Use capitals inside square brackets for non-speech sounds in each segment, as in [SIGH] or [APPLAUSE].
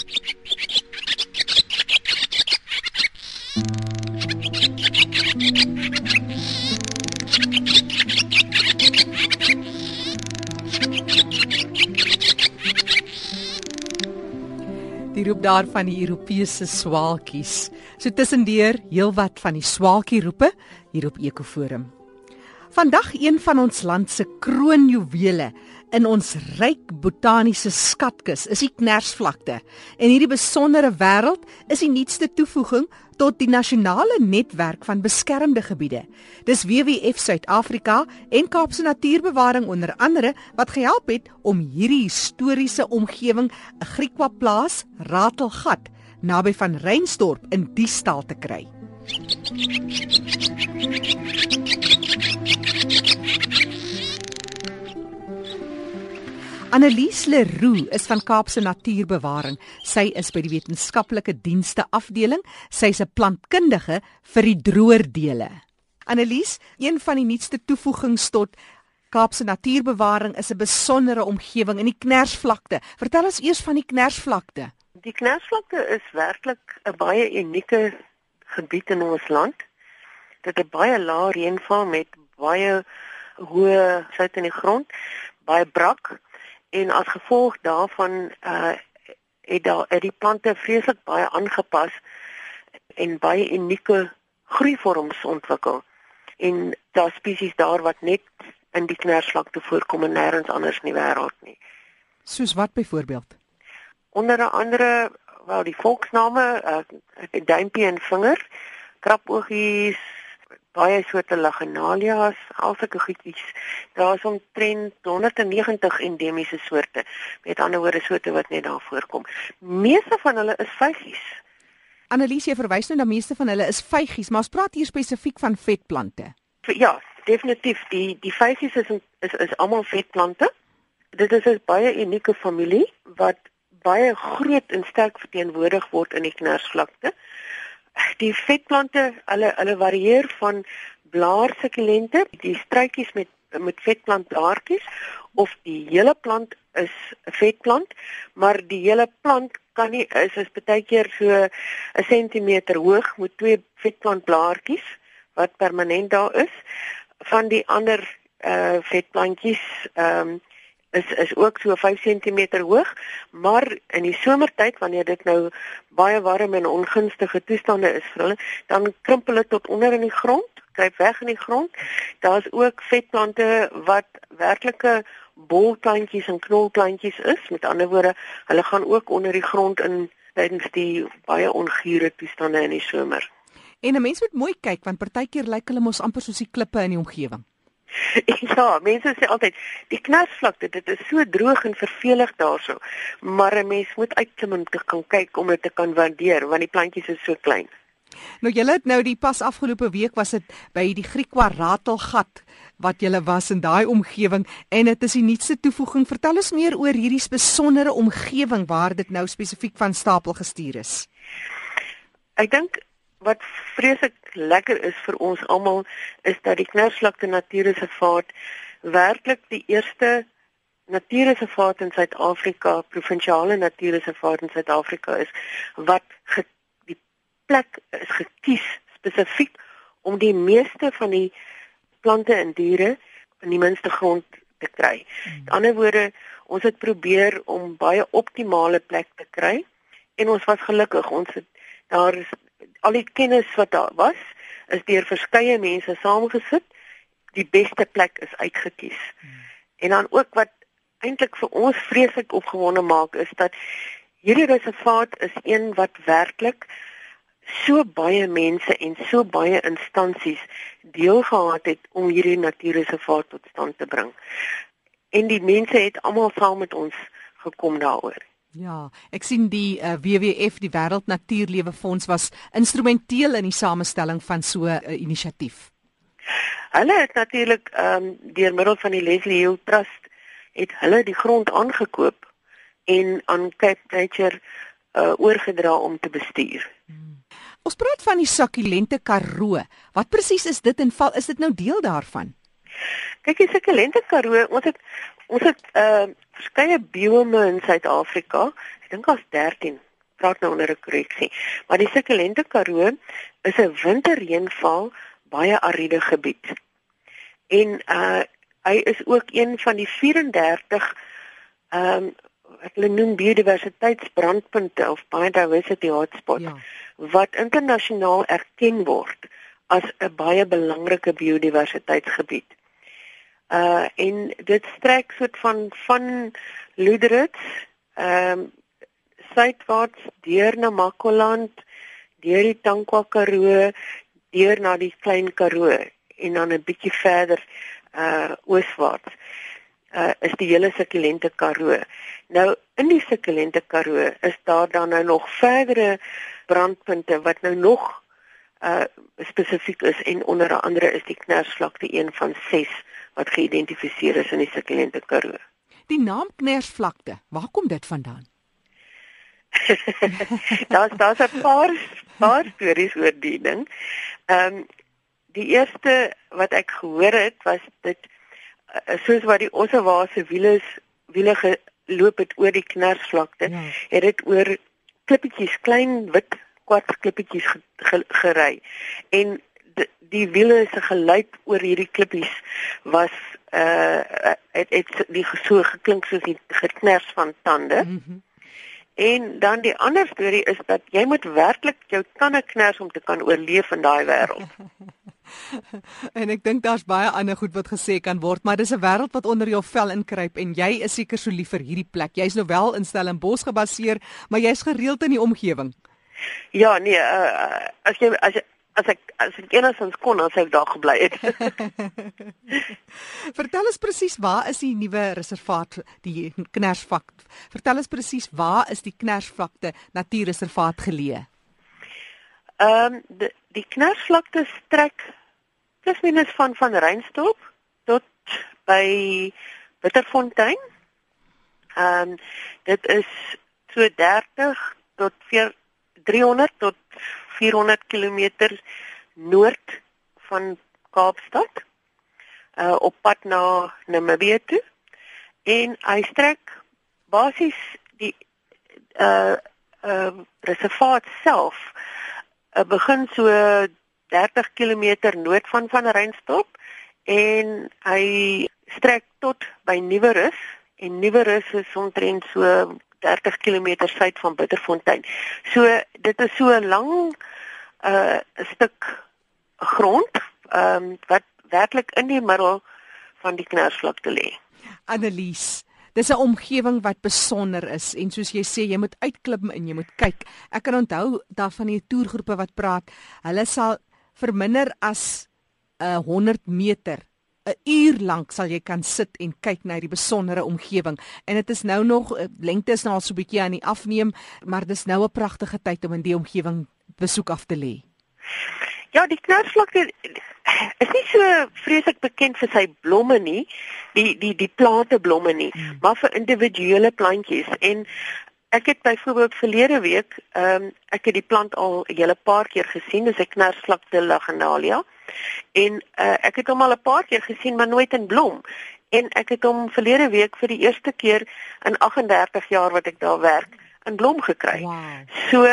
Die roep daar van die Europese swaalkies. So tussendeur heelwat van die swaalkie roepe hier op Ekoforum. Vandag een van ons land se kroonjuwele in ons ryk botaniese skatkis is die Knersvlakte. En hierdie besondere wêreld is die nuutste toevoeging tot die nasionale netwerk van beskermde gebiede. Dis WWF Suid-Afrika en Kaapse Natuurbewaring onder andere wat gehelp het om hierdie historiese omgewing, 'n Griekwa plaas, Ratelgat, naby van Reinstorp in die stal te kry. Annelies Leroux is van Kaapse Natuurbewaring. Sy is by die wetenskaplike dienste afdeling. Sy's 'n plantkundige vir die droordele. Annelies, een van die nuutste toevoegings tot Kaapse Natuurbewaring is 'n besondere omgewing in die Knersvlakte. Vertel ons eers van die Knersvlakte. Die Knersvlakte is werklik 'n baie unieke gebied in ons land. Dit het baie lae reënval met baie hoë sout in die grond, baie brak en as gevolg daarvan uh het daar het die plante vreeslik baie aangepas en baie unieke groeivorms ontwikkel. En daar spesies daar wat net in die knersvlakte voorkom en nêrens anders in die wêreld nie. Soos wat byvoorbeeld? Onder andere wel die volksname, uh duimpie en vinger, krapoogies, baie soorte lagenalias, alsulke goedjies. Daar's omtrent 190 endemiese soorte. Met ander woorde soorte wat net daar voorkom. Meeste van hulle is vygies. Annelies, jy verwys nou na meeste van hulle is vygies, maar ons praat hier spesifiek van vetplante. Ja, definitief. Die die vygies is is is almal vetplante. Dit is 'n baie unieke familie wat baie groot en sterk verteenwoordig word in die knersvlakte die vetplante, hulle hulle varieer van blaarsukulente, die struitjies met met vetplantblaartjies of die hele plant is 'n vetplant, maar die hele plant kan nie is is baie keer so 'n sentimeter hoog met twee vetplantblaartjies wat permanent daar is. Van die ander uh vetplantjies ehm um, is is ook so 5 cm hoog, maar in die somertyd wanneer dit nou baie warm en ongunstige toestande is vir hulle, dan krimp hulle tot onder in die grond, kruip weg in die grond. Daar's ook vetplante wat werklike bolplantjies en knolplantjies is. Met ander woorde, hulle gaan ook onder die grond in tydens die baie ongure toestande in die somer. En 'n mens moet mooi kyk want partykeer lyk hulle mos amper soos die klippe in die omgewing. [LAUGHS] ja, mense sê altyd die knersvlakte, dit is so droog en vervelig daarso. Maar 'n mens moet uitklim om te kan kyk om dit te kan waardeer want die plantjies is so klein. Nou julle het nou die pas afgelope week was dit by die Griekwa Ratelgat wat julle was in daai omgewing en dit is die nuutste toevoeging. Vertel ons meer oor hierdie besondere omgewing waar dit nou spesifiek van stapel gestuur is. Ek dink wat vreeslik lekker is vir ons almal is dat die Knersvlakte Natuurreservaat werklik die eerste natuurreservaat in Suid-Afrika, provinsiale natuurreservaat in Suid-Afrika is wat ge, die plek is gekies spesifiek om die meeste van die plante en diere in die minste grond te kry. Hmm. Met ander woorde, ons het probeer om baie optimale plek te kry en ons was gelukkig. Ons het daar is al die kennis wat daar was is deur verskeie mense saamgesit. Die beste plek is uitgekies. Hmm. En dan ook wat eintlik vir ons vreeslik opgewonde maak is dat hierdie reservaat is een wat werklik so baie mense en so baie instansies deelgehad het om hierdie natuurreservaat tot stand te bring. En die mense het almal saam met ons gekom daaroor. Ja, ek sien die uh, eh, WWF, die Wêreld Natuurlewe Fonds was instrumenteel in die samestelling van so 'n uh, inisiatief. Hulle het natuurlik ehm um, deur middel van die Leslie Hill Trust het hulle die grond aangekoop en aan Cape Nature uh, oorgedra om te bestuur. Hmm. Ons praat van die Sakulente Karoo. Wat presies is dit en val is dit nou deel daarvan? Kyk, die Sakulente Karoo, ons het ons het uh verskeie biome in Suid-Afrika. Ek dink daar's 13 praat nou onder 'n korreksie. Maar die sukkulente Karoo is 'n winterreënval baie ariede gebied. En uh hy is ook een van die 34 ehm um, wat hulle noem biodiversiteitsbrandpunte of biodiversity hotspots ja. wat internasionaal erken word as 'n baie belangrike biodiversiteitsgebied. Uh en dit strek soort van van Luderitz ehm um, suidwaarts deur na Makwaland, deur die Tankwa Karoo, deur na die Klein Karoo en dan 'n bietjie verder uh ooswaarts uh is die hele sukkulente Karoo. Nou in die sukkulente Karoo is daar dan nou nog verdere brandpunte wat nou nog uh spesifiek is en onder andere is die Knersvlakte een van 6 wat geïdentifiseer is in die sukkulente Karoo. Die naam Knersvlakte, waar kom dit vandaan? [LAUGHS] daar's daar's 'n paar paar stories oor die ding. Ehm um, die eerste wat ek gehoor het was dit uh, soos wat die Ossewaase wiele wiele geloop het oor die knersvlakte, ja. het dit oor klippietjies, klein wit kwart klippietjies gery. En die, die wiele se geluid oor hierdie klippies was uh het, het die so geklink soos die geknars van tande. Mm -hmm. En dan die ander storie is dat jy moet werklik jou tande kners om te kan oorleef in daai wêreld. [LAUGHS] en ek dink daar's baie ander goed wat gesê kan word, maar dis 'n wêreld wat onder jou vel inkruip en jy is seker so lief vir hierdie plek. Jy's nou wel in Stellenbosch gebaseer, maar jy's gereeld in die omgewing. Ja, nee, uh, as jy as jy as ek as ek enigsins kon dan sou ek daar gebly het. [LAUGHS] Vertel ons presies waar is die nuwe reservaat die Knersvlak? Vertel ons presies waar is die Knersvlakte Natuurreservaat geleë? Ehm um, die die Knersvlakte strek plus minus van van Reinstorp tot by Witterfontein. Ehm um, dit is so 30 tot 4 300 tot 400 km noord van Kaapstad uh op pad na Namibië toe. En hy strek basies die uh uh reservaat self uh, begin so 30 km noord van van Reinstorp en hy strek tot by Nieuwerus en Nieuwerus is omtrent so 30 km suid van Bitterfontein. So dit is so 'n lang uh stuk grond ehm um, wat werklik in die middel van die knersvlakte lê. Annelies Dis 'n omgewing wat besonder is en soos jy sê jy moet uitklim en jy moet kyk. Ek kan onthou daar van die toergroepe wat praat, hulle sal vir minder as 'n uh, 100 meter 'n uur lank sal jy kan sit en kyk na die besondere omgewing en dit is nou nog eh, lengte is nou al so 'n bietjie aan die afneem maar dis nou 'n pragtige tyd om in die omgewing besoek af te lê. Ja, die knersvlakte is nie so vreeslik bekend vir sy blomme nie, die die die plante blomme nie, hmm. maar vir individuele plantjies en ek het byvoorbeeld verlede week, ehm um, ek het die plant al 'n hele paar keer gesien, dis 'n knersvlakte laganalia. En uh, ek het hom al 'n paar keer gesien, maar nooit in blom. En ek het hom verlede week vir die eerste keer in 38 jaar wat ek daar werk, in blom gekry. Wow. So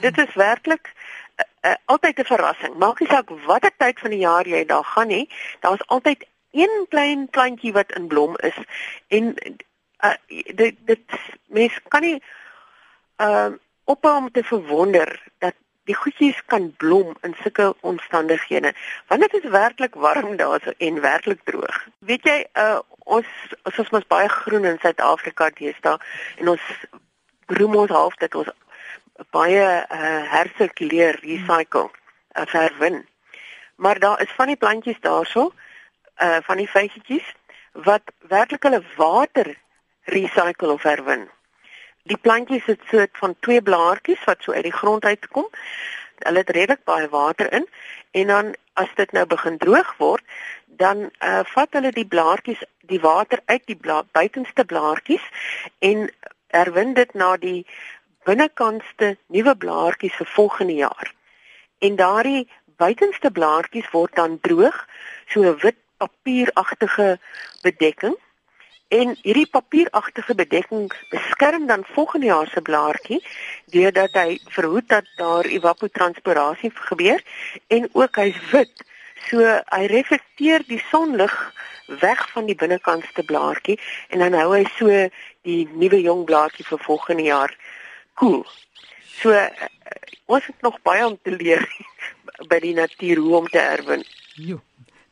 dit is werklik uh, uh, altyd 'n verrassing. Maak nie saak watter tyd van die jaar jy daar gaan nie, daar's altyd een klein plantjie wat in blom is. En uh, dit dit mens kan nie ehm uh, ophou om te verwonder dat die goedjies kan blom in sulke omstandighede. Want dit is werklik warm daar en werklik droog. Weet jy, uh ons ons is mos baie groen in Suid-Afrika deesdae en ons roem ons half dat ons baie uh hersirkuleer, recycle, uh, verwin. Maar daar is van die plantjies daarso, uh van die vygetjies wat werklik hulle water recycle of herwin. Die plantjies het soort van twee blaartjies wat so uit die grond uitkom. Hulle het redelik baie water in en dan as dit nou begin droog word, dan uh, vat hulle die blaartjies, die water uit die bla buitenste blaartjies en herwin dit na die binnekantste nuwe blaartjies vir volgende jaar. En daardie buitenste blaartjies word dan droog, so 'n wit papieragtige bedekking En hierdie papieragtige bedekking beskerm dan volgende jaar se blaartjie deurdat hy verhoed dat daar evapotranspirasie gebeur en ook hy's wit. So hy reflekteer die sonlig weg van die binnekantste blaartjie en dan hou hy so die nuwe jong blaartjie vir volgende jaar koel. Cool. So uh, ons het nog baie om te leer [LAUGHS] by die natuur hoe om te erwin. Jo.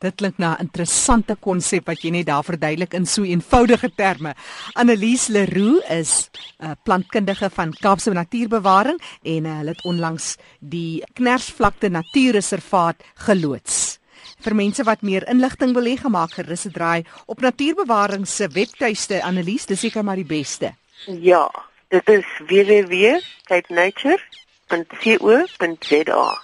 Dit klink na 'n interessante konsep wat jy net daar verduidelik in so eenvoudige terme. Annelies Leroux is 'n uh, plantkundige van Kaapse Natuurbewaring en uh, hulle het onlangs die Knersvlakte Natuurreservaat geloods. Vir mense wat meer inligting wil hê, gemaak gerus 'n draai op Natuurbewaring se webtuiste. Annelies, dis seker maar die beste. Ja, dit is www.nature.co.za.